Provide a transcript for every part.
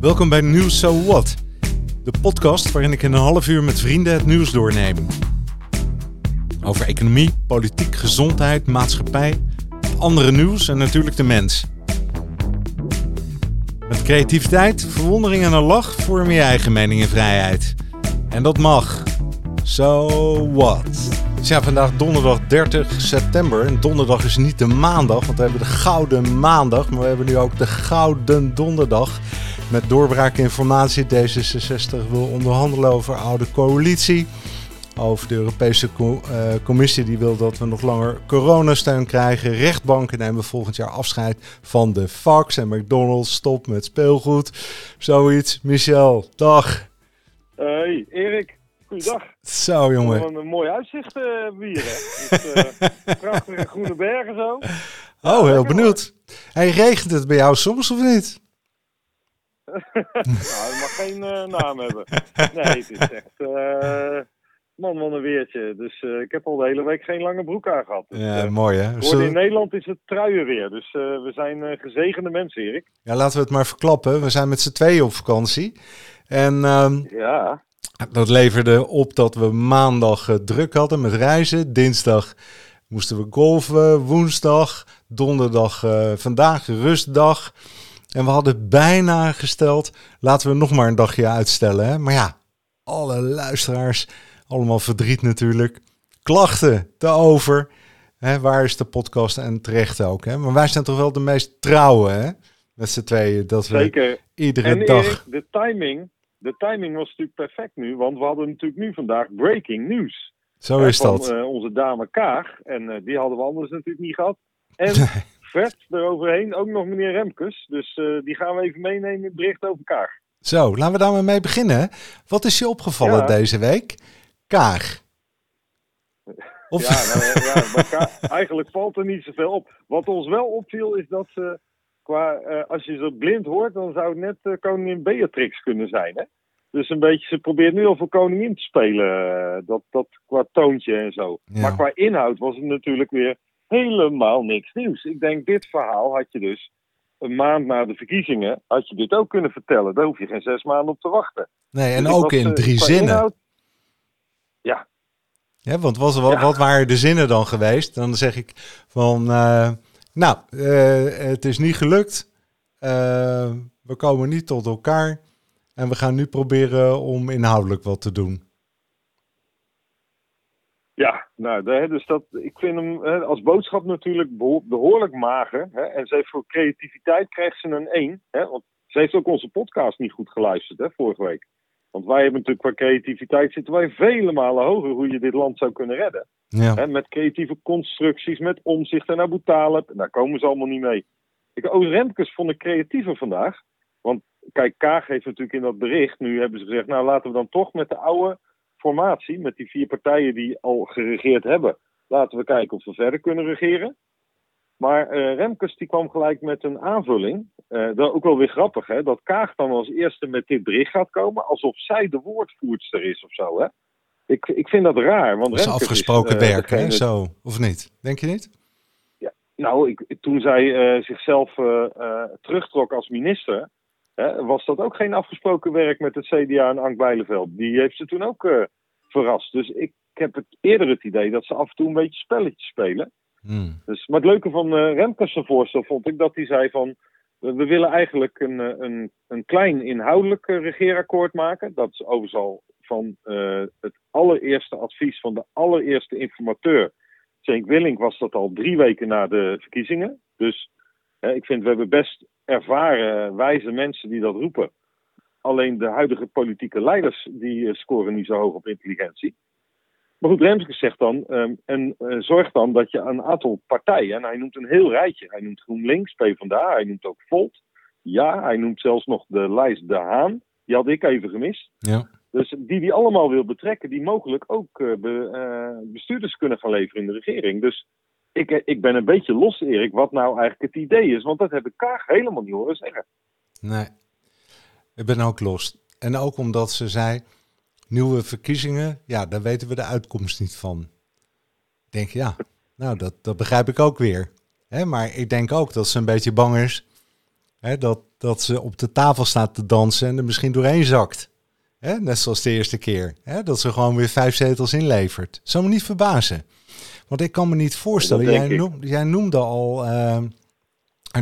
Welkom bij Nieuws So What, de podcast waarin ik in een half uur met vrienden het nieuws doorneem. Over economie, politiek, gezondheid, maatschappij, andere nieuws en natuurlijk de mens. Met creativiteit, verwondering en een lach vorm je eigen mening en vrijheid. En dat mag. So what? Het is ja vandaag donderdag 30 september. En donderdag is niet de maandag, want we hebben de gouden maandag. Maar we hebben nu ook de gouden donderdag. Met doorbraakinformatie. D66 wil onderhandelen over oude coalitie. Over de Europese eh, Commissie die wil dat we nog langer coronasteun krijgen. Rechtbanken nemen volgend jaar afscheid van de Fox en McDonald's. Stop met speelgoed. Zoiets. Michel, dag. Hey, Erik. Goeiedag. Zo jongen. Wat een mooi uitzicht. Dus, eh, prachtige groene bergen zo. Oh, heel benieuwd. Hey, regent het bij jou soms of niet? nou, het mag geen eh, naam hebben. Nee, het is echt... eh man, wat een weertje. Dus eh, ik heb al de hele week geen lange broek aan gehad. Dus, Ja, mooi hè. Zullen- in Nederland is het truien weer. Dus we zijn gezegende mensen, Erik. Ja, laten we het maar verklappen. We zijn met z'n tweeën op vakantie. En ehm, Ja. dat leverde op dat we maandag druk hadden met reizen. Dinsdag moesten we golven. Woensdag, donderdag, vandaag rustdag. En we hadden bijna gesteld, laten we nog maar een dagje uitstellen. Hè? Maar ja, alle luisteraars, allemaal verdriet natuurlijk. Klachten te over. Hè, waar is de podcast en terecht ook. Hè? Maar wij zijn toch wel de meest trouwe, hè? Met z'n tweeën. Dat we Zeker. iedere En dag... Erik, de timing, de timing was natuurlijk perfect nu. Want we hadden natuurlijk nu vandaag breaking news. Zo eh, is van dat. eh, onze dame Kaag. En eh, die hadden we anders natuurlijk niet gehad. En vet eroverheen ook nog meneer Remkes. Dus eh, die gaan we even meenemen in het bericht over Kaag. Zo, laten we daar maar mee beginnen. Wat is je opgevallen Ja. deze week? Kaag. Of, Ja, nou, ja, maar eigenlijk valt er niet zoveel op. Wat ons wel opviel is dat ze, qua, eh, als je ze blind hoort, dan zou het net eh, koningin Beatrix kunnen zijn. Hè? Dus een beetje, ze probeert nu al voor koningin te spelen, dat, dat qua toontje en zo. Ja. Maar qua inhoud was het natuurlijk weer helemaal niks nieuws. Ik denk, dit verhaal had je dus een maand na de verkiezingen, had je dit ook kunnen vertellen. Daar hoef je geen zes maanden op te wachten. nee, en Dus ook in eh, drie zinnen. inhoud- ja, Ja, want was, wat, Ja. wat waren de zinnen dan geweest? Dan zeg ik van, eh, nou, eh, het is niet gelukt. We komen niet tot elkaar. En we gaan nu proberen om inhoudelijk wat te doen. Ja, nou, dus dat, ik vind hem als boodschap natuurlijk beho- behoorlijk mager. Hè, en ze heeft voor creativiteit krijgt ze een 1. Hè, want ze heeft ook onze podcast niet goed geluisterd hè, vorige week. Want wij hebben natuurlijk qua creativiteit zitten wij vele malen hoger hoe je dit land zou kunnen redden. Ja, Hè, met creatieve constructies, met omzicht en Abu Talib. Daar komen ze allemaal niet mee. Ik, Oos Remkes vond ik creatiever vandaag. Want kijk, Kaag heeft natuurlijk in dat bericht, nu hebben ze gezegd, nou laten we dan toch met de oude formatie, met die vier partijen die al geregeerd hebben, laten we kijken of we verder kunnen regeren. Maar eh, Remkes die kwam gelijk met een aanvulling. Eh, dat ook wel weer grappig, hè? Dat Kaag dan als eerste met dit bericht gaat komen, alsof zij de woordvoerster is of zo, hè? Ik, ik vind dat raar. Want dat is Remkes afgesproken eh, werk, hè? Zo, of niet? Denk je niet? Nou, ik, toen zij zichzelf terugtrok als minister, was dat ook geen afgesproken werk met het CDA en Ank Bijleveld. Die heeft ze toen ook eh, verrast. Dus ik heb het eerder het idee dat ze af en toe een beetje spelletjes spelen. Hmm. Dus, maar het leuke van eh Remkes' voorstel vond ik dat hij zei van... We we willen eigenlijk een, eh, een, een klein inhoudelijk regeerakkoord maken. Dat is overigens al van het allereerste advies van de allereerste informateur. Cenk Willink was dat al drie weken na de verkiezingen. Dus ik vind we hebben best ervaren, wijze mensen die dat roepen. Alleen de huidige politieke leiders die eh, scoren niet zo hoog op intelligentie. Maar goed, Remkes zegt dan, ehm, en eh, zorg dan dat je een aantal partijen, en hij noemt een heel rijtje. Hij noemt GroenLinks, PvdA, hij noemt ook Volt. Ja, hij noemt zelfs nog de lijst De Haan. Die had ik even gemist. Ja. Dus die die allemaal wil betrekken, die mogelijk ook eh, be- bestuurders kunnen gaan leveren in de regering. Dus ik, eh, ik ben een beetje los, Erik, wat nou eigenlijk het idee is. Want dat heb ik Kaag helemaal niet horen zeggen. Nee, ik ben ook los. En ook omdat ze zei, nieuwe verkiezingen, ja, daar weten we de uitkomst niet van. Ik denk, ja, nou, dat, dat begrijp ik ook weer. Maar ik denk ook dat ze een beetje bang is dat dat ze op de tafel staat te dansen en er misschien doorheen zakt. Net zoals de eerste keer. Dat ze gewoon weer vijf zetels inlevert. Zou me niet verbazen. Want ik kan me niet voorstellen, jij, noem, jij, noemde al uh,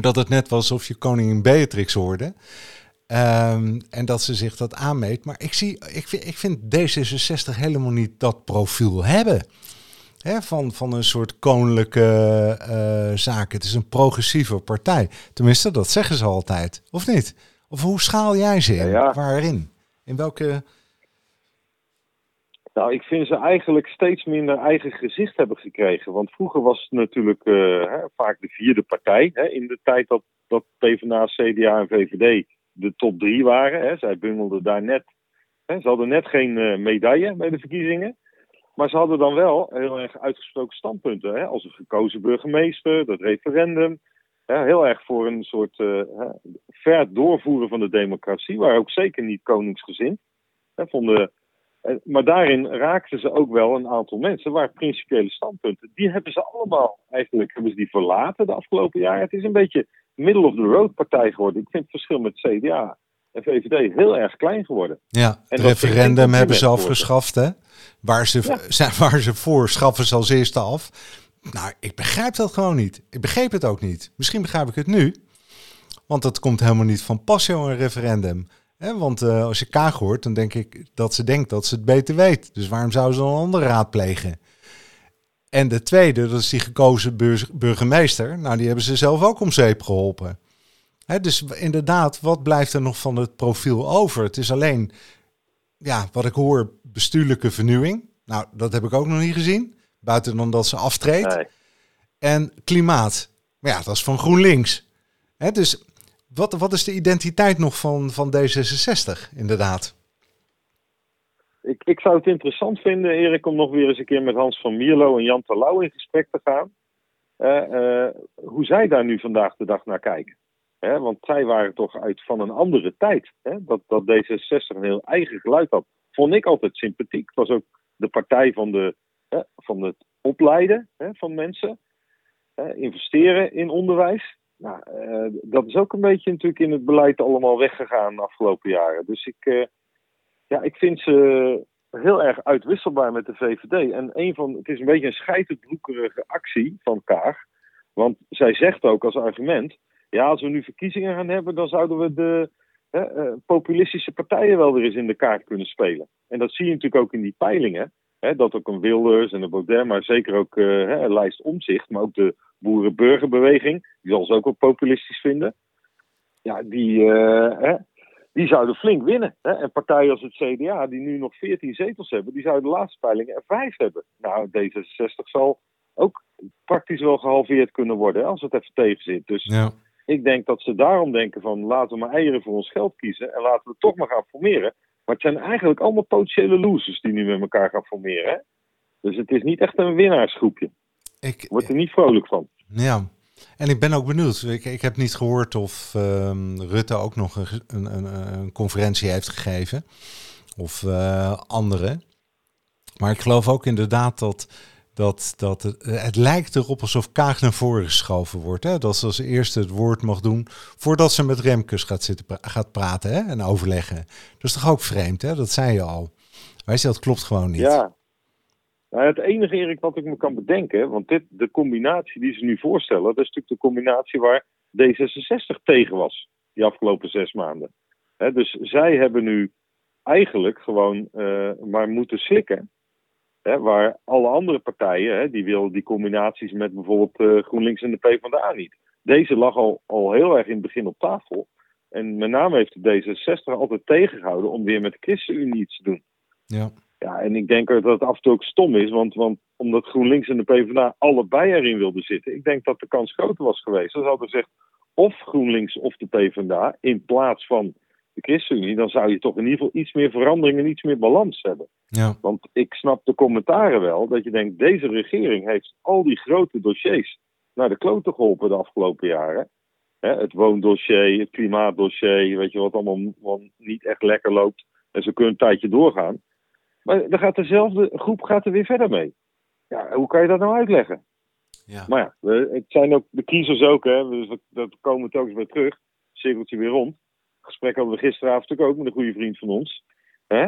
dat het net was alsof je koningin Beatrix hoorde. Um, en dat ze zich dat aanmeet. Maar ik, zie, ik, vind, ik vind D66 helemaal niet dat profiel hebben. Hè, van, van een soort koninklijke uh, zaak. Het is een progressieve partij. Tenminste, dat zeggen ze altijd. Of niet? Of hoe schaal jij ze in? Waarin? In welke... Nou, ik vind ze eigenlijk steeds minder eigen gezicht hebben gekregen. Want vroeger was het natuurlijk uh, hè, vaak de vierde partij. Hè, in de tijd dat, dat PvdA, CDA en VVD de top drie waren. Hè. Zij bungelden daar net. Hè, ze hadden net geen uh, medaille bij de verkiezingen. Maar ze hadden dan wel heel erg uitgesproken standpunten. Hè, als een gekozen burgemeester, dat referendum. Heel erg voor een soort uh, ver doorvoeren van de democratie. Waar ook zeker niet koningsgezind. Hè, vonden, maar daarin raakten ze ook wel een aantal mensen. Waar principiële standpunten. Die hebben ze allemaal eigenlijk hebben ze die verlaten de afgelopen jaren. Het is een beetje middle of the road partij geworden. Ik vind het verschil met CDA en VVD heel erg klein geworden. Ja, het referendum hebben ze afgeschaft, hè? Waar ze, ja. waar ze voor schaffen ze als eerste af. Nou, ik begrijp dat gewoon niet. Ik begreep het ook niet. Misschien begrijp ik het nu. Want dat komt helemaal niet van pas, een referendum. Want uh, als je Kaag hoort, dan denk ik dat ze denkt dat ze het beter weet. Dus waarom zou ze dan een andere raadplegen? En de tweede, dat is die gekozen burgemeester. Nou, die hebben ze zelf ook om zeep geholpen. dus inderdaad, wat blijft er nog van het profiel over? Het is alleen, ja, wat ik hoor, bestuurlijke vernieuwing. Nou, dat heb ik ook nog niet gezien. Buiten dan dat ze aftreedt. En klimaat. Maar ja, dat is van GroenLinks. dus wat, wat is de identiteit nog van, van D66, inderdaad? ik, ik zou het interessant vinden, Erik, om nog weer eens een keer met Hans van Mierlo en Jan Terlouw in gesprek te gaan. Uh, uh, hoe zij daar nu vandaag de dag naar kijken. Want zij waren toch uit van een andere tijd. Dat, dat D66 een heel eigen geluid had. Vond ik altijd sympathiek. Het was ook de partij van, de, van het opleiden van mensen. investeren in onderwijs. Nou, uh, dat is ook een beetje natuurlijk in het beleid allemaal weggegaan de afgelopen jaren. Dus ik, ja, ik vind ze heel erg uitwisselbaar met de VVD. En een van, het is een beetje een scheitenbroekerige actie van Kaag. Want zij zegt ook als argument: ja, als we nu verkiezingen gaan hebben, dan zouden we de uh, populistische partijen wel weer eens in de kaart kunnen spelen. En dat zie je natuurlijk ook in die peilingen. Hè, dat ook een Wilders en een Baudet, maar zeker ook uh, lijst omzicht, maar ook de boerenburgerbeweging, die zal ze ook wel populistisch vinden. Ja, die, hè, die zouden flink winnen. Hè? En partijen als het CDA, die nu nog 14 zetels hebben, die zouden de laatste peilingen er vijf hebben. Nou, D66 zal ook praktisch wel gehalveerd kunnen worden als het even tegen zit. Dus ja. ik denk dat ze daarom denken van laten we maar eieren voor ons geld kiezen en laten we toch maar gaan formeren. Maar het zijn eigenlijk allemaal potentiële losers die nu met elkaar gaan formeren. Hè? Dus het is niet echt een winnaarsgroepje. Ik word er niet vrolijk van. Ja, en ik ben ook benieuwd. Ik, ik heb niet gehoord of um, Rutte ook nog een, een, een, conferentie heeft gegeven. Of uh, andere. Maar ik geloof ook inderdaad dat, dat, dat het, lijkt erop alsof Kaag naar voren geschoven wordt. Hè? Dat ze als eerste het woord mag doen voordat ze met Remkes gaat, zitten, gaat praten hè? en overleggen. Dat is toch ook vreemd, hè? dat zei je al. Wij dat klopt gewoon niet. Ja, nou, het enige, Erik, wat ik me kan bedenken, want dit, de combinatie die ze nu voorstellen, dat is natuurlijk de combinatie waar D66 tegen was, die afgelopen zes maanden. dus zij hebben nu eigenlijk gewoon uh, maar moeten slikken. Waar alle andere partijen, die willen die combinaties met bijvoorbeeld uh, GroenLinks en de PvdA niet. Deze lag al, al heel erg in het begin op tafel. En met name heeft de D66 altijd tegengehouden om weer met de ChristenUnie iets te doen. Ja. Ja, en ik denk dat het af en toe ook stom is, want, want omdat GroenLinks en de PvdA allebei erin wilden zitten, ik denk dat de kans groter was geweest. Dan hadden gezegd of GroenLinks of de PvdA in plaats van de ChristenUnie, dan zou je toch in ieder geval iets meer verandering en iets meer balans hebben. Ja. Want ik snap de commentaren wel, dat je denkt, deze regering heeft al die grote dossiers naar de kloten geholpen de afgelopen jaren. het woondossier, het klimaatdossier, weet je wat allemaal niet echt lekker loopt. En ze kunnen een tijdje doorgaan. Maar dan gaat dezelfde groep gaat er weer verder mee. Ja, hoe kan je dat nou uitleggen? Ja. Maar ja, het zijn ook de kiezers ook, hè, dus dat komen we eens weer terug. cirkeltje weer rond. Gesprek hadden we gisteravond natuurlijk ook met een goede vriend van ons. Hè?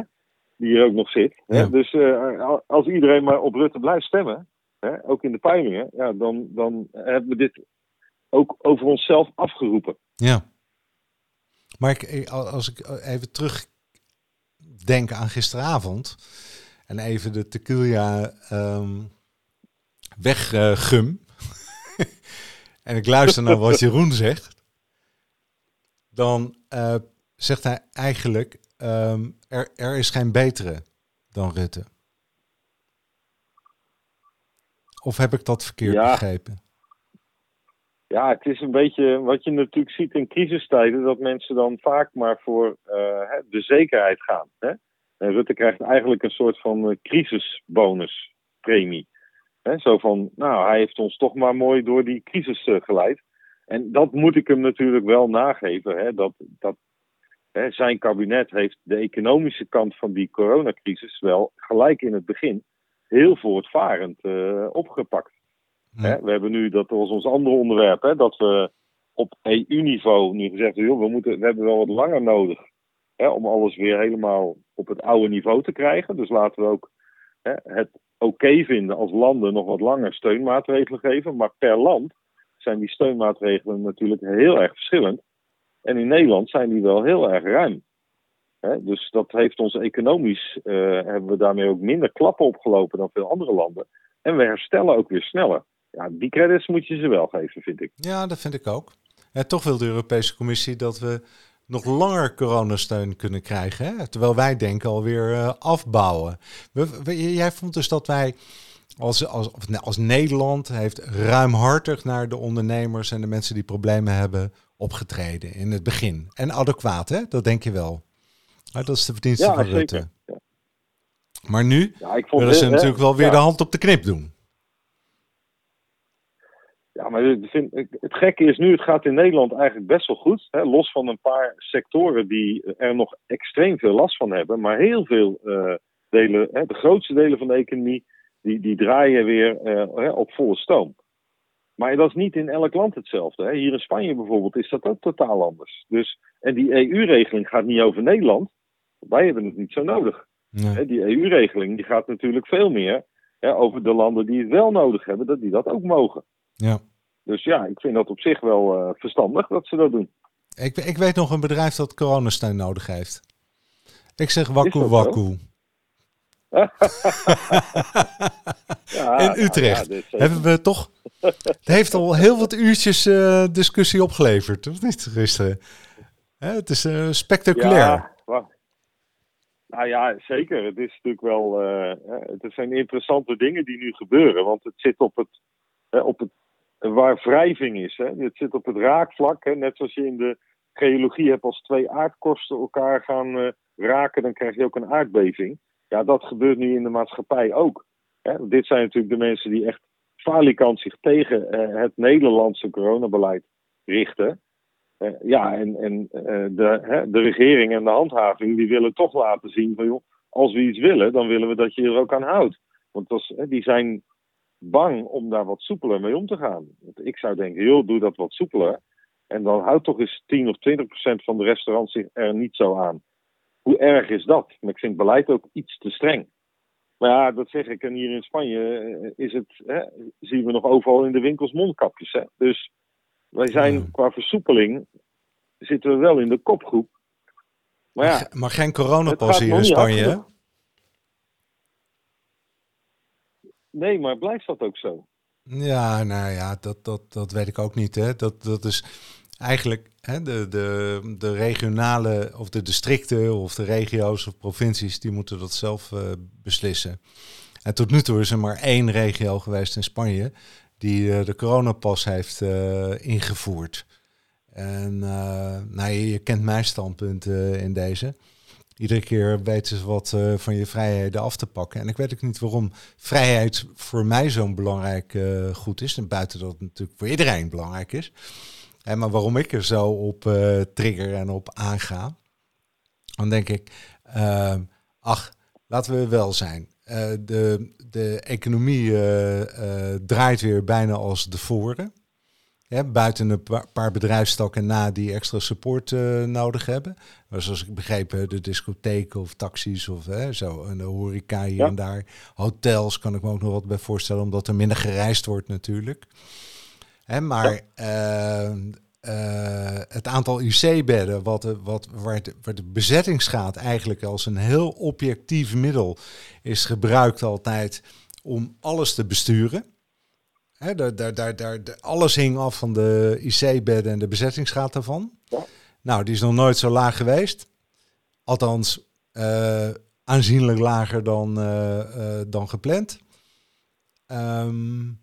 Die hier ook nog zit. Hè? Ja. Dus eh, als iedereen maar op Rutte blijft stemmen, hè? ook in de peilingen, ja, dan, dan hebben we dit ook over onszelf afgeroepen. Ja. Maar ik, ik- als ik even terugdenk aan gisteravond en even de tequila ehm weggum en ik luister naar wat Jeroen zegt, dan eh, zegt hij eigenlijk ehm, er, er is geen betere dan Rutte. Of heb ik dat verkeerd Ja. begrepen? Ja, het is een beetje wat je natuurlijk ziet in crisistijden, dat mensen dan vaak maar voor eh, de zekerheid gaan. Hè? En Rutte krijgt eigenlijk een soort van eh, crisisbonuspremie. Hè? Zo van, nou, hij heeft ons toch maar mooi door die crisis geleid. En dat moet ik hem natuurlijk wel nageven. Hè? Dat, dat, hè, zijn kabinet heeft de economische kant van die coronacrisis wel gelijk in het begin heel voortvarend eh, opgepakt. Hè, we hebben nu, dat was ons andere onderwerp, hè, dat we op EU-niveau nu gezegd hebben, joh, we, moeten, we hebben wel wat langer nodig hè, om alles weer helemaal op het oude niveau te krijgen. Dus laten we ook hè, het oké vinden als landen nog wat langer steunmaatregelen geven. Maar per land zijn die steunmaatregelen natuurlijk heel erg verschillend. En in Nederland zijn die wel heel erg ruim. Dus dat heeft ons economisch, eh, hebben we daarmee ook minder klappen opgelopen dan veel andere landen. En we herstellen ook weer sneller. Ja, die credits moet je ze wel geven, vind ik. Ja, dat vind ik ook. En toch wil de Europese Commissie dat we nog langer coronasteun kunnen krijgen. Hè? Terwijl wij denken alweer eh afbouwen. We, we- jij vond dus dat wij als, als, Nederland heeft ruimhartig naar de ondernemers en de mensen die problemen hebben opgetreden in het begin. En adequaat, hè? Dat denk je wel. Dat is de verdienste Ja, van zeker. Rutte. Ja. Maar nu Ja, willen ze natuurlijk wel weer de hand op de knip doen. Ja, maar het gekke is nu, het gaat in Nederland eigenlijk best wel goed. Hè, los van een paar sectoren die er nog extreem veel last van hebben. Maar heel veel eh, delen, hè, de grootste delen van de economie, die, die draaien weer eh, op volle stoom. Maar dat is niet in elk land hetzelfde. Hè. Hier in Spanje bijvoorbeeld is dat ook totaal anders. Dus, en die EU-regeling gaat niet over Nederland. Wij hebben het niet zo nodig. Nee. Die EU-regeling die gaat natuurlijk veel meer hè, over de landen die het wel nodig hebben, dat die dat ook mogen. Ja. Dus ja, ik vind dat op zich wel eh, verstandig dat ze dat doen. Ik, ik weet nog een bedrijf dat coronasteun nodig heeft. Ik zeg zo? wakkoe. Ja, In Utrecht nou ja, eh, Hebben we toch... Het heeft al heel wat uurtjes eh, discussie opgeleverd, of niet, gisteren? Hè, het is eh, spectaculair. Ja, nou ja, zeker. Het is natuurlijk wel. eh, het zijn interessante dingen die nu gebeuren. Want het zit op het. op het waar wrijving is. Hè. Het zit op het raakvlak. Hè. Net zoals je in de geologie hebt als twee aardkorsten elkaar gaan raken, dan krijg je ook een aardbeving. Ja, dat gebeurt nu in de maatschappij ook. Hè. Dit zijn natuurlijk de mensen die echt falikant zich tegen eh, het Nederlandse coronabeleid richten. Eh, ja, en, en eh, de, hè, de regering en de handhaving die willen toch laten zien van joh, als we iets willen, dan willen we dat je er ook aan houdt. Want hè, die zijn bang om daar wat soepeler mee om te gaan. Want ik zou denken, joh, doe dat wat soepeler. En dan houdt toch eens 10 of 20 procent van de restaurants zich er niet zo aan. Hoe erg is dat? Maar ik vind beleid ook iets te streng. Maar ja, dat zeg ik. En hier in Spanje eh, is het, hè, zien we nog overal in de winkels mondkapjes. Hè? Dus wij zijn qua versoepeling zitten we wel in de kopgroep. Maar ja, Maar, geen coronapas hier in Spanje, hè? Nee, maar blijft dat ook zo? Ja, nou ja, dat, dat, dat weet ik ook niet. Hè. Dat, dat is eigenlijk hè, de, de, de regionale of de districten of de regio's of provincies, die moeten dat zelf eh, beslissen. En tot nu toe is er maar één regio geweest in Spanje die eh, de coronapas heeft eh, ingevoerd. En nou, je, je kent mijn standpunt in deze. Iedere keer weten ze wat van je vrijheden af te pakken. En ik weet ook niet waarom vrijheid voor mij zo'n belangrijk goed is. En buiten dat het natuurlijk voor iedereen belangrijk is. En maar waarom ik er zo op eh, trigger en op aanga. Dan denk ik, ehm, ach, laten we wel zijn. Eh, de, de economie eh, draait weer bijna als de voren. Hè, buiten een paar bedrijfstakken na die extra support nodig hebben. Maar zoals ik begrepen, de discotheken of taxis of hè, zo. En de horeca hier en daar. Hotels kan ik me ook nog wat bij voorstellen, omdat er minder gereisd wordt natuurlijk. Hè, maar ja. uh, het aantal IC-bedden, wat, wat, waar, de, waar de bezettingsgraad eigenlijk als een heel objectief middel is gebruikt altijd om alles te besturen. Hè, daar, daar, daar, daar, alles hing af van de IC-bedden en de bezettingsgraad daarvan. Ja. Nou, die is nog nooit zo laag geweest. Althans, uh, aanzienlijk lager dan, uh, uh, dan gepland. Um,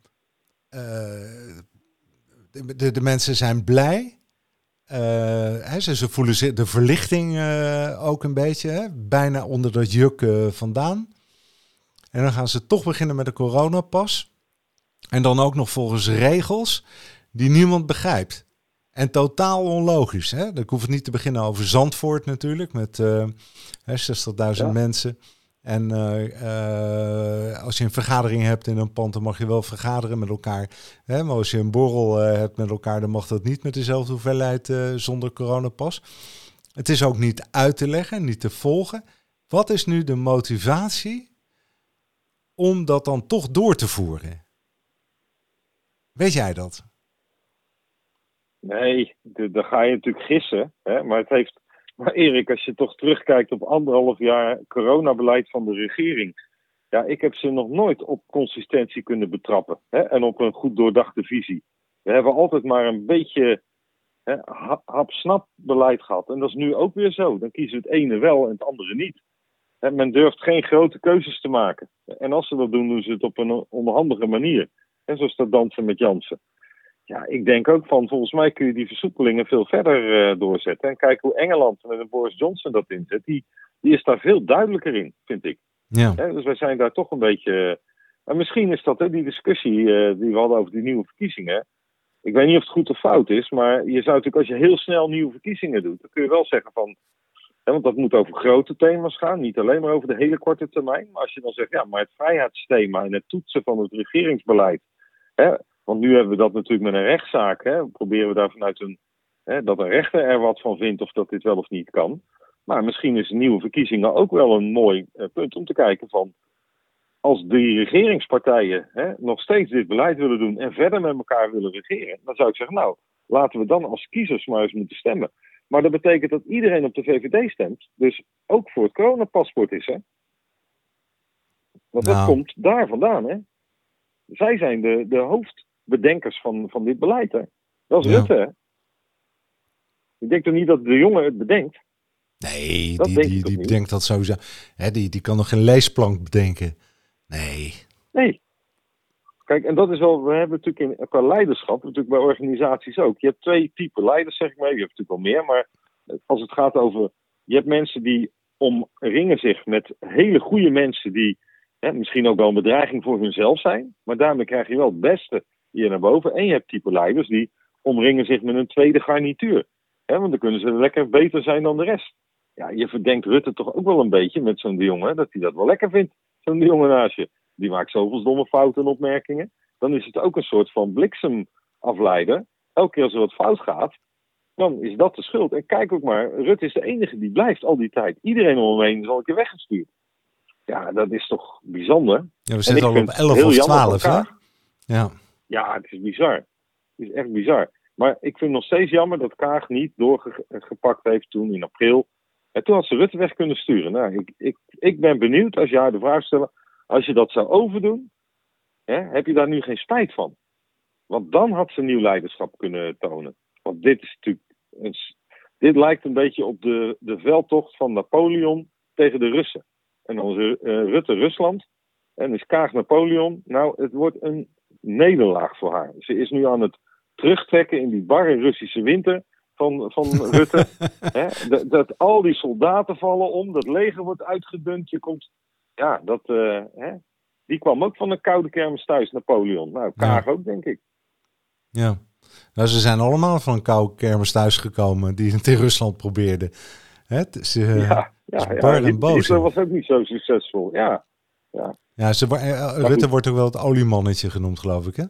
de, de, mensen zijn blij. Hè, ze, ze voelen de verlichting ook een beetje, hè, bijna onder dat juk vandaan. En dan gaan ze toch beginnen met de coronapas. En dan ook nog volgens regels die niemand begrijpt. En totaal onlogisch. Hè? Dan hoef het niet te beginnen over Zandvoort natuurlijk, met uh, 60.000 mensen. En uh, uh, als je een vergadering hebt in een pand, dan mag je wel vergaderen met elkaar. Hè? Maar als je een borrel uh, hebt met elkaar, dan mag dat niet met dezelfde hoeveelheid zonder coronapas. Het is ook niet uit te leggen, niet te volgen. Wat is nu de motivatie om dat dan toch door te voeren? Weet jij dat? Nee, dan ga je natuurlijk gissen. Hè? Maar het heeft. Maar Erik, als je toch terugkijkt op anderhalf jaar coronabeleid van de regering. Ja, ik heb ze nog nooit op consistentie kunnen betrappen. Hè? En op een goed doordachte visie. We hebben altijd maar een beetje hap-snap beleid gehad. En dat is nu ook weer zo. Dan kiezen het ene wel en het andere niet. Hè? Men durft geen grote keuzes te maken. En als ze dat doen, doen ze het op een onderhandige manier. En zoals dat dansen met Jansen. Ja, ik denk ook van, volgens mij kun je die versoepelingen veel verder uh, doorzetten. En kijk hoe Engeland met een Boris Johnson dat inzet. Die, die is daar veel duidelijker in, vind ik. Ja. dus wij zijn daar toch een beetje... Maar misschien is dat hè, die discussie uh, die we hadden over die nieuwe verkiezingen. Ik weet niet of het goed of fout is, maar je zou natuurlijk als je heel snel nieuwe verkiezingen doet, dan kun je wel zeggen van, hè, want dat moet over grote thema's gaan, niet alleen maar over de hele korte termijn. Maar als je dan zegt, ja, maar het vrijheidsthema en het toetsen van het regeringsbeleid, Hè? Want nu hebben we dat natuurlijk met een rechtszaak. Hè? Proberen we daar vanuit een. Hè, dat een rechter er wat van vindt of dat dit wel of niet kan. Maar misschien is nieuwe verkiezingen ook wel een mooi uh, punt om te kijken van. Als die regeringspartijen hè, nog steeds dit beleid willen doen en verder met elkaar willen regeren, dan zou ik zeggen, nou, laten we dan als kiezers maar eens moeten stemmen. Maar dat betekent dat iedereen op de VVD stemt, dus ook voor het coronapaspoort is, hè? Want nou. dat komt daar vandaan, hè? zij zijn de, de hoofdbedenkers van, van dit beleid. Hè? Dat is Rutte. Hè? Ik denk toch niet dat de jongen het bedenkt? Nee, dat die, die, die bedenkt dat sowieso. Hè, die, die kan nog geen leesplank bedenken. Nee. Nee. Kijk, en dat is wel, we hebben natuurlijk in, qua leiderschap, natuurlijk bij organisaties ook. Je hebt twee typen leiders, zeg ik maar. Je hebt natuurlijk wel meer, maar als het gaat over. Je hebt mensen die omringen zich met hele goede mensen die hè, misschien ook wel een bedreiging voor hunzelf zijn. Maar daarmee krijg je wel het beste hier naar boven. En je hebt type leiders die omringen zich met een tweede garnituur. Hè, want dan kunnen ze lekker beter zijn dan de rest. Ja, je verdenkt Rutte toch ook wel een beetje met zo'n jongen, dat hij dat wel lekker vindt. Zo'n jongen naast je. Die maakt zoveel domme fouten en opmerkingen. Dan is het ook een soort van bliksemafleider. Elke keer als er wat fout gaat, dan is dat de schuld. En kijk ook maar, Rutte is de enige die blijft al die tijd. Iedereen om hem heen is al een keer weggestuurd. Ja, dat is toch bijzonder. Ja, we zitten al op 11 of 12, hè? Ja. Ja, het is bizar. Het is echt bizar. Maar ik vind nog steeds jammer dat Kaag niet doorgepakt heeft toen in april. En toen had ze Rutte weg kunnen sturen. Nou, ik, ik, ik ben benieuwd als je haar de vraag stelt. Als je dat zou overdoen, hè, heb je daar nu geen spijt van? Want dan had ze nieuw leiderschap kunnen tonen. Want dit is natuurlijk. Dit lijkt een beetje op de, de veldtocht van Napoleon tegen de Russen. En onze uh, Rutte Rusland. En is Kaag Napoleon. Nou, het wordt een nederlaag voor haar. Ze is nu aan het terugtrekken in die barre Russische winter van, van Rutte. dat, dat, al die soldaten vallen om, dat leger wordt uitgedund. Je komt, ja, dat, uh, die kwam ook van een koude kermis thuis, Napoleon. Nou, Kaag ook, denk ik. Ja, nou, ze zijn allemaal van een koude kermis thuis gekomen die het in Rusland probeerden. Hè? Ze, ja. Ja, ja en boos. was ook niet zo succesvol. Ja, ja. Ja ze, uh, Rutte wordt ook wel het oliemannetje genoemd, geloof ik, hè?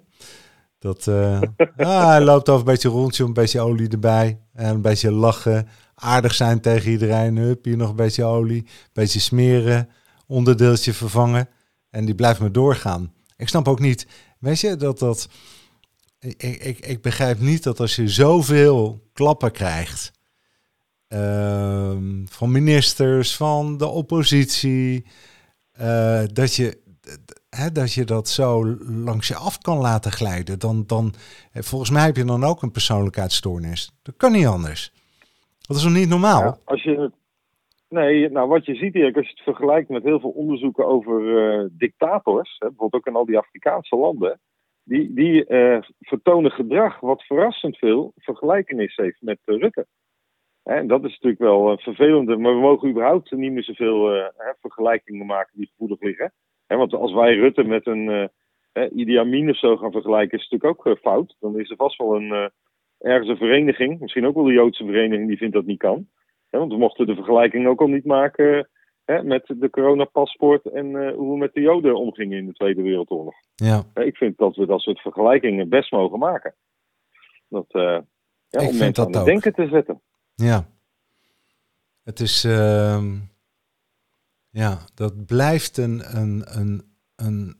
Dat, uh, ah, hij loopt over een beetje rondje, een beetje olie erbij. En een beetje lachen. Aardig zijn tegen iedereen. Hup, hier nog een beetje olie. Een beetje smeren. Onderdeeltje vervangen. En die blijft maar doorgaan. Ik snap ook niet, weet je, dat dat... Ik, ik, ik begrijp niet dat als je zoveel klappen krijgt... Ehm, van ministers, van de oppositie... Uh, dat je dat je dat zo langs je af kan laten glijden, dan, dan volgens mij heb je dan ook een persoonlijkheidsstoornis. Dat kan niet anders. Dat is nog niet normaal. Als je nee, nou wat je ziet hier, als je het vergelijkt met heel veel onderzoeken over uh, dictators, hè, bijvoorbeeld ook in al die Afrikaanse landen, die, die vertonen gedrag wat verrassend veel vergelijkenis heeft met uh, Rutte. En dat is natuurlijk wel vervelend, maar we mogen überhaupt niet meer zoveel vergelijkingen maken die gevoelig liggen want als wij Rutte met een uh, Idi Amin of zo gaan vergelijken, is het natuurlijk ook fout. Dan is er vast wel een, ergens een vereniging, misschien ook wel de Joodse vereniging, die vindt dat niet kan. want we mochten de vergelijking ook al niet maken met de coronapaspoort en hoe we met de Joden omgingen in de Tweede Wereldoorlog. Ja. ik vind dat we dat soort vergelijkingen best mogen maken. Dat, ja, om mensen aan het denken te zetten. Ja. Het is. Ehm, ja, dat blijft een, een, een, een,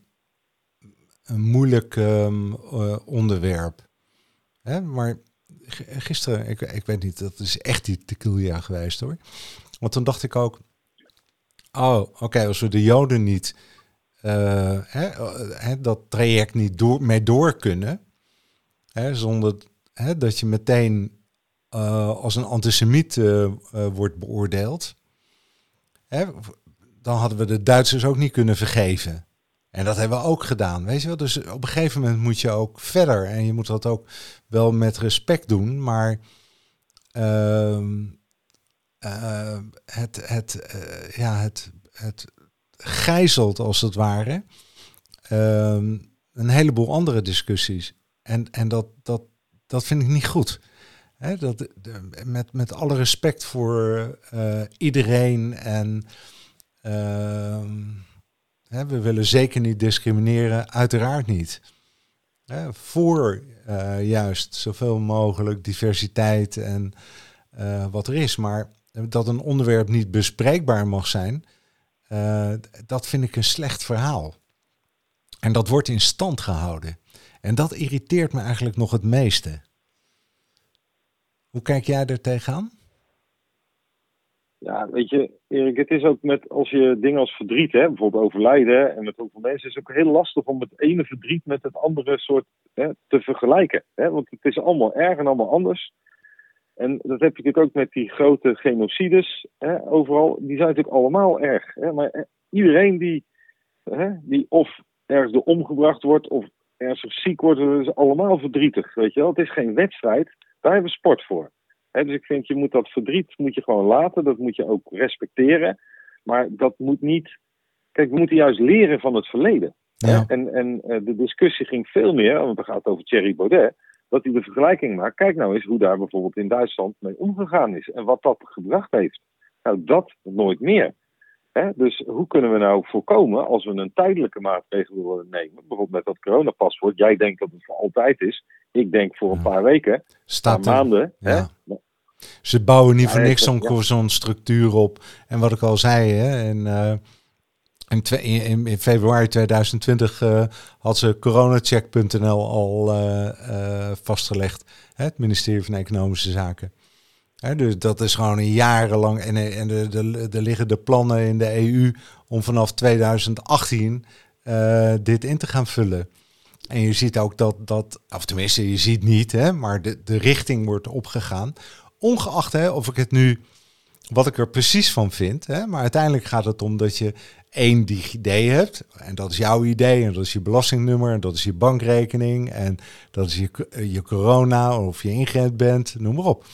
een moeilijk um, uh, onderwerp. Hè? Maar gisteren, ik, ik weet niet, dat is echt die tequila geweest hoor. Want toen dacht ik ook, oh oké, als we de Joden niet, uh, hè, hè, dat traject niet door, mee door kunnen, hè, zonder hè, dat je meteen als een antisemiet uh, wordt beoordeeld. Hè, dan hadden we de Duitsers ook niet kunnen vergeven. En dat hebben we ook gedaan, weet je wel. Dus op een gegeven moment moet je ook verder. En je moet dat ook wel met respect doen. Maar uh, het, het, ja, het, het gijzelt als het ware ehm, een heleboel andere discussies. En, en dat, dat, dat vind ik niet goed. Dat, met, met alle respect voor eh, iedereen en Ehm, we willen zeker niet discrimineren, uiteraard niet. Voor uh, juist zoveel mogelijk diversiteit en uh, wat er is. Maar dat een onderwerp niet bespreekbaar mag zijn, dat vind ik een slecht verhaal. En dat wordt in stand gehouden. En dat irriteert me eigenlijk nog het meeste. Hoe kijk jij er tegenaan? Ja, weet je, Erik, het is ook met als je dingen als verdriet, hè, bijvoorbeeld overlijden en met hoeveel mensen, is het ook heel lastig om het ene verdriet met het andere soort hè, te vergelijken. Hè, want het is allemaal erg en allemaal anders. En dat heb je natuurlijk ook met die grote genocides hè, overal. Die zijn natuurlijk allemaal erg. Hè, maar eh, iedereen die, hè, die of ergens door omgebracht wordt of ergens ziek wordt, dat is allemaal verdrietig. Weet je wel? Het is geen wedstrijd, daar hebben we sport voor dus ik vind, je moet dat verdriet moet je gewoon laten. Dat moet je ook respecteren. Maar dat moet niet... Kijk, we moeten juist leren van het verleden. Ja. En, en uh, de discussie ging veel meer, want het gaat over Thierry Baudet, dat hij de vergelijking maakt. Kijk nou eens hoe daar bijvoorbeeld in Duitsland mee omgegaan is en wat dat gebracht heeft. Nou, dat nooit meer. He, dus hoe kunnen we nou voorkomen als we een tijdelijke maatregel willen nemen, bijvoorbeeld met dat coronapaspoort? Jij denkt dat het voor altijd is. Ik denk voor een paar weken, Staat een paar maanden. Ja. Ze bouwen niet voor niks zo'n structuur op. En wat ik al zei, hè, in, uh, in, in, in, februari 2020 uh, eh, had ze coronacheck.nl al uh, vastgelegd. Hè, het ministerie van Economische Zaken. Hè, dus dat is gewoon een jarenlang. En, en er de, de, liggen de plannen in de EU om vanaf 2018 dit in te gaan vullen. En je ziet ook dat, dat of tenminste, je ziet niet, hè, maar de, de richting wordt opgegaan ongeacht hè, of ik het nu, wat ik er precies van vind, hè, maar uiteindelijk gaat het om dat je één idee hebt. En dat is jouw idee, en dat is je belastingnummer, en dat is je bankrekening, en dat is je, je corona, of je ingeënt bent, noem maar op.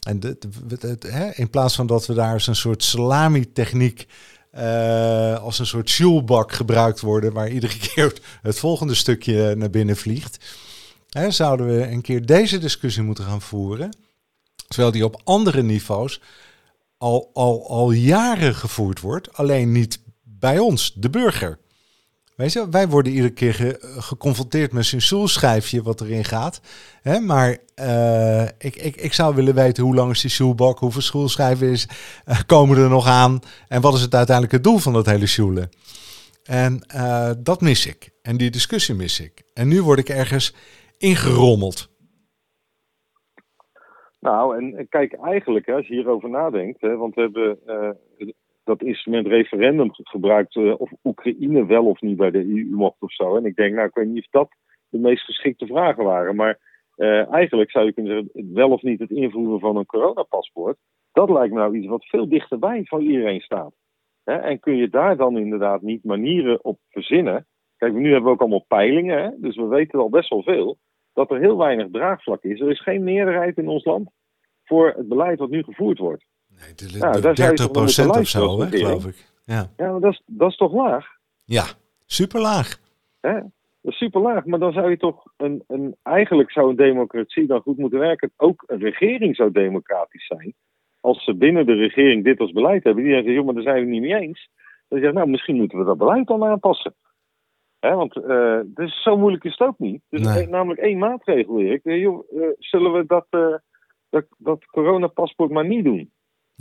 En de, hè, in plaats van dat we daar als een soort salami-techniek uh, als een soort sjoelbak gebruikt worden, waar iedere keer het volgende stukje naar binnen vliegt, zouden we een keer deze discussie moeten gaan voeren. Terwijl die op andere niveaus al, al, al jaren gevoerd wordt, alleen niet bij ons, de burger. Wij worden iedere keer geconfronteerd met zo'n soelschijfje wat erin gaat. Hè? Maar uh, ik, ik, ik zou willen weten hoe lang is die soelbak, hoeveel schoolschijven is, uh, komen er nog aan en wat is het uiteindelijk het doel van dat hele schoelen. En dat mis ik. En die discussie mis ik. En nu word ik ergens ingerommeld. Nou, en kijk, eigenlijk, als je hierover nadenkt, hè, want we hebben dat instrument referendum gebruikt uh, of Oekraïne wel of niet bij de EU mocht of zo. En ik denk, nou, ik weet niet of dat de meest geschikte vragen waren. Maar uh, eigenlijk zou je kunnen zeggen, wel of niet het invoeren van een coronapaspoort, dat lijkt me nou iets wat veel dichterbij van iedereen staat. Hè? En kun je daar dan inderdaad niet manieren op verzinnen? Kijk, nu hebben we ook allemaal peilingen, hè? dus we weten al best wel veel dat er heel weinig draagvlak is. Er is geen meerderheid in ons land voor het beleid wat nu gevoerd wordt. De, nou, de 30 procent of zo, hè, geloof ik. Ja, ja maar dat is, dat is toch laag? Ja, super laag. Hè? Dat is super laag, maar dan zou je toch een, een. Eigenlijk zou een democratie dan goed moeten werken. Ook een regering zou democratisch zijn. Als ze binnen de regering dit als beleid hebben, die zeggen: joh, maar daar zijn we het niet mee eens. Dan zeg je, nou, misschien moeten we dat beleid dan aanpassen. Hè, want uh, dus zo moeilijk is het ook niet. Dus nee. namelijk één maatregel, Erik. Joh, uh, zullen we dat, uh, dat, dat coronapaspoort maar niet doen?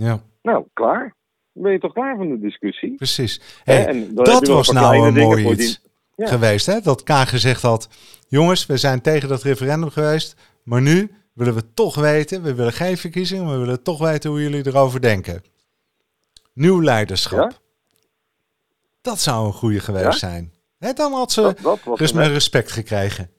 Ja. Nou, klaar. Dan ben je toch klaar van de discussie? Precies. Hey, dat was nou een mooi iets ja. geweest, hè? Dat Kaag gezegd had, jongens, we zijn tegen dat referendum geweest, maar nu willen we toch weten, we willen geen verkiezingen, maar we willen toch weten hoe jullie erover denken. Nieuw leiderschap. Ja? Dat zou een goede geweest ja? zijn. He, dan had ze dat, dat dus met respect gekregen.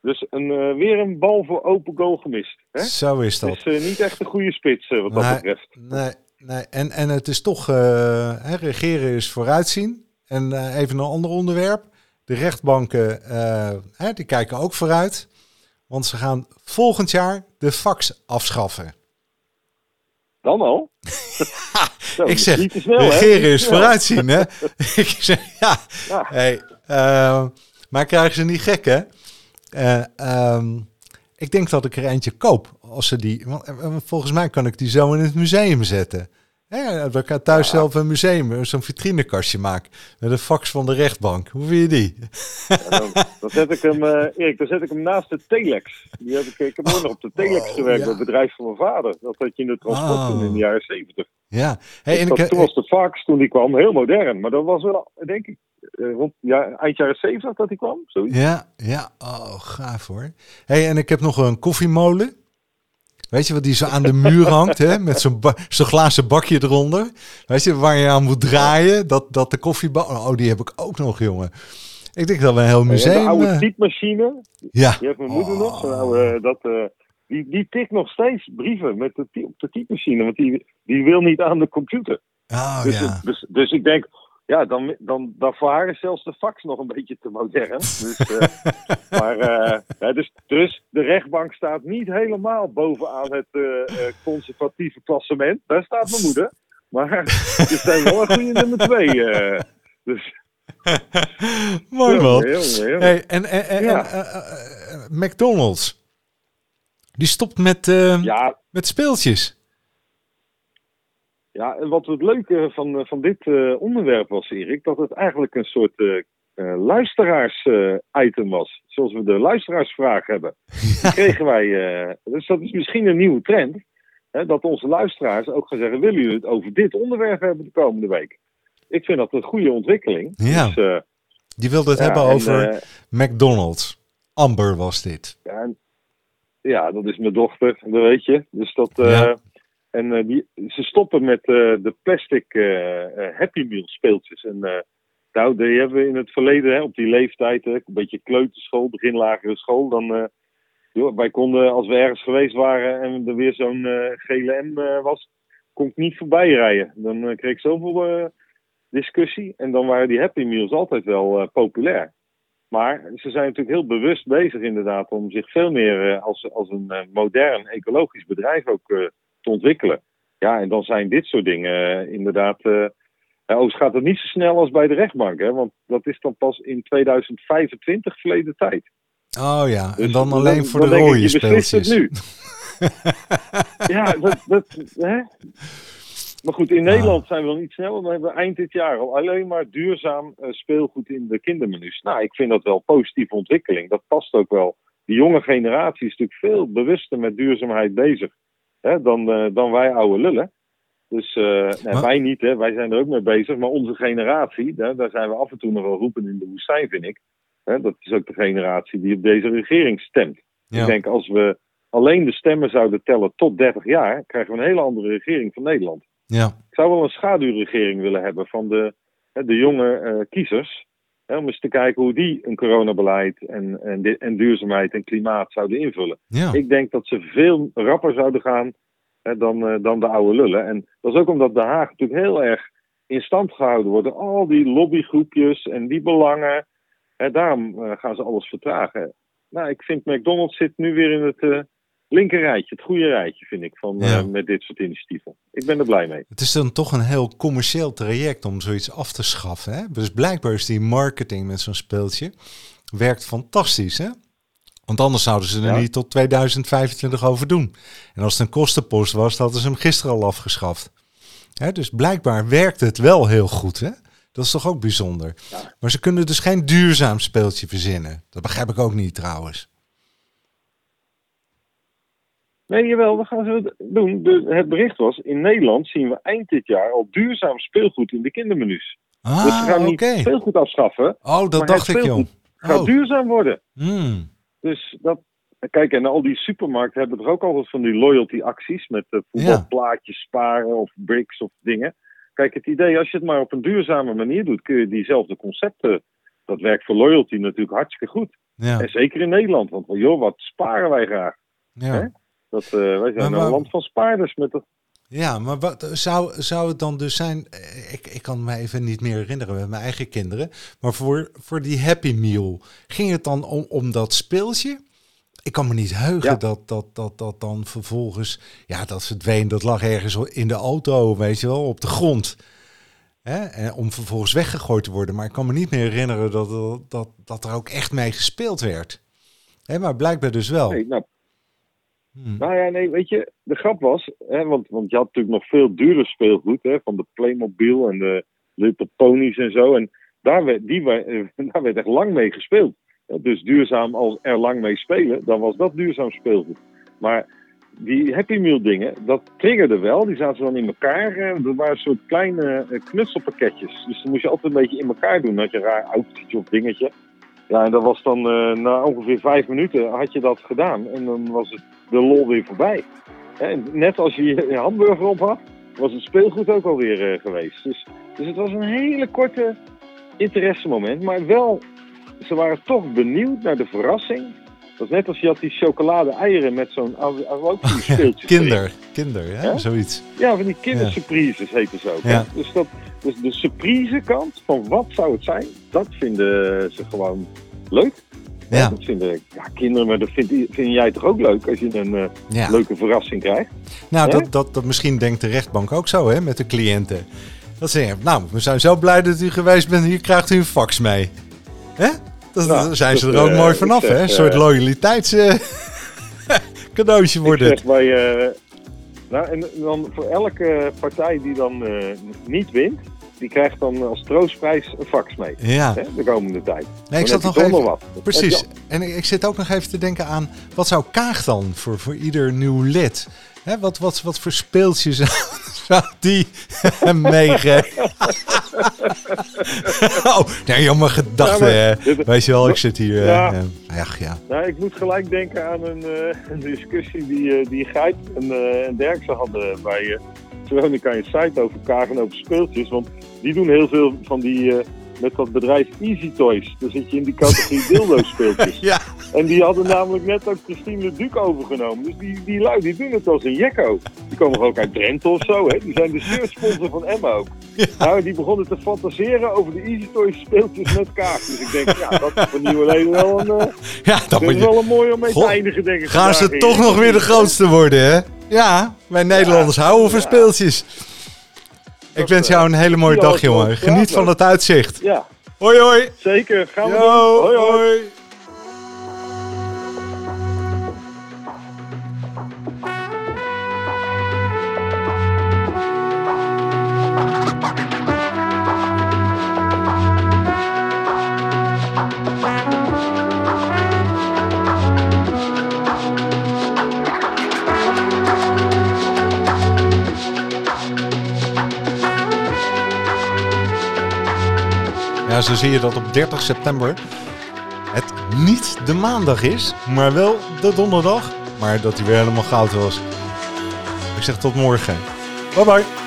Dus een, uh, weer een bal voor open goal gemist. Hè? Zo is dat. Het is uh, niet echt een goede spits uh, wat nee, dat betreft. Nee, nee. En, en het is toch, hè, regeren is vooruitzien. En even een ander onderwerp. De rechtbanken, hè, die kijken ook vooruit. Want ze gaan volgend jaar de fax afschaffen. Dan al? Zo, ik zeg, snel, regeren hè? is vooruitzien, hè? ik zeg, ja. ja. Hey, maar krijgen ze niet gek, hè? Uh, um, ik denk dat ik er eentje koop. Als ze die, want eh, volgens mij kan ik die zo in het museum zetten. Ja, we gaan thuis ja. zelf een museum, zo'n vitrinekastje maken. Met een fax van de rechtbank. Hoe vind je die? Ja, dan, dan, zet ik hem, uh, Erik, dan zet ik hem naast de telex. Die heb ik, ik heb nog op de telex oh, gewerkt, ja. het bedrijf van mijn vader. Dat had je in de transport oh. in de jaren zeventig. Ja. Hey, dus en dat, ik, toen was de fax, toen die kwam, heel modern. Maar dat was wel, denk ik, rond ja, eind jaren 70 dat hij kwam. Zoiets. Ja, ja, oh, gaaf hoor. hey, en ik heb nog een koffiemolen. Weet je wat die zo aan de muur hangt, hè? Met zo'n glazen bakje eronder. Weet je, waar je aan moet draaien, dat, dat de koffiebak... Oh, die heb ik ook nog, jongen. Ik denk dat we een heel museum... De oude typemachine. Ja. Die heeft mijn moeder oh. nog. Zo'n oude, dat, uh, die, die tikt nog steeds brieven met de, op de typemachine, want die, die wil niet aan de computer. Oh, dus, ja. dus, dus ik denk, ja, dan, dan, dan voor haar is zelfs de fax nog een beetje te modern. Dus, uh, maar, uh, ja, dus, dus de rechtbank staat niet helemaal bovenaan het uh, conservatieve klassement. Daar staat mijn moeder. Maar ze zijn wel een goede nummer twee. dus. Mooi man. Hey, en en, en, ja. en McDonald's. Die stopt met, met speeltjes. Ja, en wat het leuke van, van dit uh, onderwerp was, Erik, dat het eigenlijk een soort uh, uh, luisteraars-item was. Zoals we de luisteraarsvraag hebben. Die kregen wij. dus dat is misschien een nieuwe trend. Hè, dat onze luisteraars ook gaan zeggen: willen jullie het over dit onderwerp hebben de komende week? Ik vind dat een goede ontwikkeling. Ja. Dus, Die wilde het ja, hebben en, over McDonald's. Amber was dit. Ja, ja, dat is mijn dochter, dat weet je. Dus dat. Ja. En die, ze stoppen met uh, de plastic uh, Happy Meal speeltjes. En nou, die hebben we in het verleden, hè, op die leeftijd, hè, een beetje kleuterschool, begin lagere school. Dan, joh, wij konden, als we ergens geweest waren en er weer zo'n gele M was, kon ik niet voorbij rijden. Dan kreeg ik zoveel discussie. En dan waren die Happy Meals altijd wel populair. Maar ze zijn natuurlijk heel bewust bezig inderdaad om zich veel meer als, als een modern ecologisch bedrijf ook te ontwikkelen. Ja, en dan zijn dit soort dingen uh, inderdaad. Uh, overigens gaat het niet zo snel als bij de rechtbank, hè, want dat is dan pas in 2025 verleden tijd. Oh ja, dus en dan alleen dan, voor dan de rode speeltjes. het nu. ja, dat, dat, hè? Maar goed, in Nederland zijn we nog niet snel. Dan hebben we eind dit jaar al alleen maar duurzaam eh, speelgoed in de kindermenu's. Nou, ik vind dat wel een positieve ontwikkeling. Dat past ook wel. Die jonge generatie is natuurlijk veel bewuster met duurzaamheid bezig hè, dan, eh, dan wij oude lullen. Dus eh, nee, wij niet, hè. wij zijn er ook mee bezig. Maar onze generatie, hè, daar zijn we af en toe nog wel roepen in de woestijn, vind ik. Hè, dat is ook de generatie die op deze regering stemt. Ja. Ik denk als we alleen de stemmen zouden tellen tot 30 jaar, krijgen we een hele andere regering van Nederland. Ja. Ik zou wel een schaduwregering willen hebben van de, hè, de jonge eh, kiezers. Hè, om eens te kijken hoe die een coronabeleid en, en, en duurzaamheid en klimaat zouden invullen. Ja. Ik denk dat ze veel rapper zouden gaan hè, dan, eh, dan de oude lullen. En dat is ook omdat Den Haag natuurlijk heel erg in stand gehouden wordt. Al die lobbygroepjes en die belangen. Hè, daarom eh, gaan ze alles vertragen. Nou, ik vind McDonald's zit nu weer in het eh linker rijtje, het goede rijtje, vind ik, van, eh, met dit soort initiatieven. Ik ben er blij mee. Het is dan toch een heel commercieel traject om zoiets af te schaffen. Hè? Dus blijkbaar is die marketing met zo'n speeltje werkt fantastisch. Hè? Want anders zouden ze er Ja. niet tot 2025 over doen. En als het een kostenpost was, hadden ze hem gisteren al afgeschaft. Hè? Dus blijkbaar werkt het wel heel goed. Hè? Dat is toch ook bijzonder. Maar ze kunnen dus geen duurzaam speeltje verzinnen. Dat begrijp ik ook niet trouwens. Nee, jawel, we gaan zo doen. De, het bericht was, in Nederland zien we eind dit jaar al duurzaam speelgoed in de kindermenu's. dus ze Ah, gaan niet speelgoed afschaffen, Oh, dat dacht ik, joh. gaat Oh. duurzaam worden. Hmm. Dus dat, kijk, en al die supermarkten hebben toch ook altijd van die loyalty acties met eh, voetbalplaatjes sparen of bricks of dingen. Kijk, het idee, als je het maar op een duurzame manier doet, kun je diezelfde concepten, dat werkt voor loyalty natuurlijk hartstikke goed. Ja, En zeker in Nederland, want joh, wat sparen wij graag. ja. hè? Dat, eh, wij zijn Maar waar- een land van spaarders met Ja, maar wat, zou, zou het dan dus zijn... Ik, ik kan me even niet meer herinneren met mijn eigen kinderen. Maar voor, voor die Happy Meal, ging het dan om, om dat speeltje? Ik kan me niet heugen Ja. dat, dat, dat dat dan vervolgens... Ja, dat verdween, dat lag ergens in de auto, weet je wel, op de grond. Hè? En om vervolgens weggegooid te worden. Maar ik kan me niet meer herinneren dat, dat, dat er ook echt mee gespeeld werd. Hè, maar blijkbaar dus wel. Nee, nou, Hmm. nou ja, nee, weet je, de grap was, hè, want, want je had natuurlijk nog veel duurder speelgoed, hè, van de Playmobil en de Little Ponies en zo. En daar werd, die, eh, daar werd echt lang mee gespeeld. Eh, Dus duurzaam als er lang mee spelen, dan was dat duurzaam speelgoed. Maar die Happy Meal dingen, dat triggerde wel. Die zaten dan in elkaar. eh, Dat waren een soort kleine eh, knutselpakketjes. Dus dan moest je altijd een beetje in elkaar doen. Had je een raar outfitje of dingetje. Ja, en dat was dan eh, na ongeveer vijf minuten had je dat gedaan. En dan was het de lol weer voorbij. En net als je je hamburger op had, was het speelgoed ook alweer eh, geweest. Dus, dus het was een hele korte interessemoment. Maar wel, ze waren toch benieuwd naar de verrassing. Dat is net als je had die chocolade eieren met zo'n erin. Kinder, kinder, hè? Ja? zoiets. Ja, van die kindersurprises heten ze ook. Ja. Dus, dat, dus de surprise kant van wat zou het zijn, dat vinden ze gewoon leuk. Ja, Dat vinden ja, kinderen, maar dat vind, vind jij toch ook leuk als je een eh, ja. leuke verrassing krijgt? Nou, dat, dat, dat misschien denkt de rechtbank ook zo, hè, met de cliënten. Dat ze zeggen, nou, we zijn zo blij dat u geweest bent, hier krijgt u een fax mee. Hè? Dat, Nou, daar zijn ze er ook eh, mooi vanaf, zeg, hè? Een eh, soort loyaliteits eh, cadeautje wordt het. bij, eh, nou, en dan voor elke partij die dan eh, niet wint, die krijgt dan als troostprijs een fax mee. Ja, Hè, de komende tijd. nee, ik zat nog even... wat. Precies. En ik ik zit ook nog even te denken aan, wat zou Kaag dan voor, voor ieder nieuw lid? Hè, wat, wat, wat voor speeltjes zou, zou die meegeven? oh, nee, jammer gedachte. Ja, hè. maar dit- Weet je wel, ik zit hier... eh, Ja. eh, ach ja. Nou, ik moet gelijk denken aan een, eh, discussie die, eh, die Gijp en, eh en Derksen hadden bij eh Veronica in site over kagen en over speeltjes. Want die doen heel veel van die, eh, met dat bedrijf Easy Toys. Dan zit je in die categorie dildo speeltjes. Ja. En die hadden namelijk net ook Christine Le Duc overgenomen. Dus die, die lui die doen het als een jekko. Die komen ook uit Drenthe of zo. Hè? Die zijn de shirtsponsor van Emma ook. Nou, die begonnen te fantaseren over de Easy Toys speeltjes met kaag. Dus ik denk, ja, dat is voor nieuwe leden wel een... eh, Ja, dat moet is je... wel een mooi om mee God, te eindigen, denk ik. Gaan ze toch nog weer de grootste worden, hè? Ja, wij Nederlanders houden van speeltjes. Ik Dat, wens eh, jou een hele mooie dag, jongen. Geniet van het uitzicht. Ja, Hoi, hoi. zeker. Gaan we Yo, doen. Hoi, hoi. hoi. Zo zie je dat op 30 september het niet de maandag is, maar wel de donderdag. Maar dat hij weer helemaal goud was. Ik zeg tot morgen. Bye bye.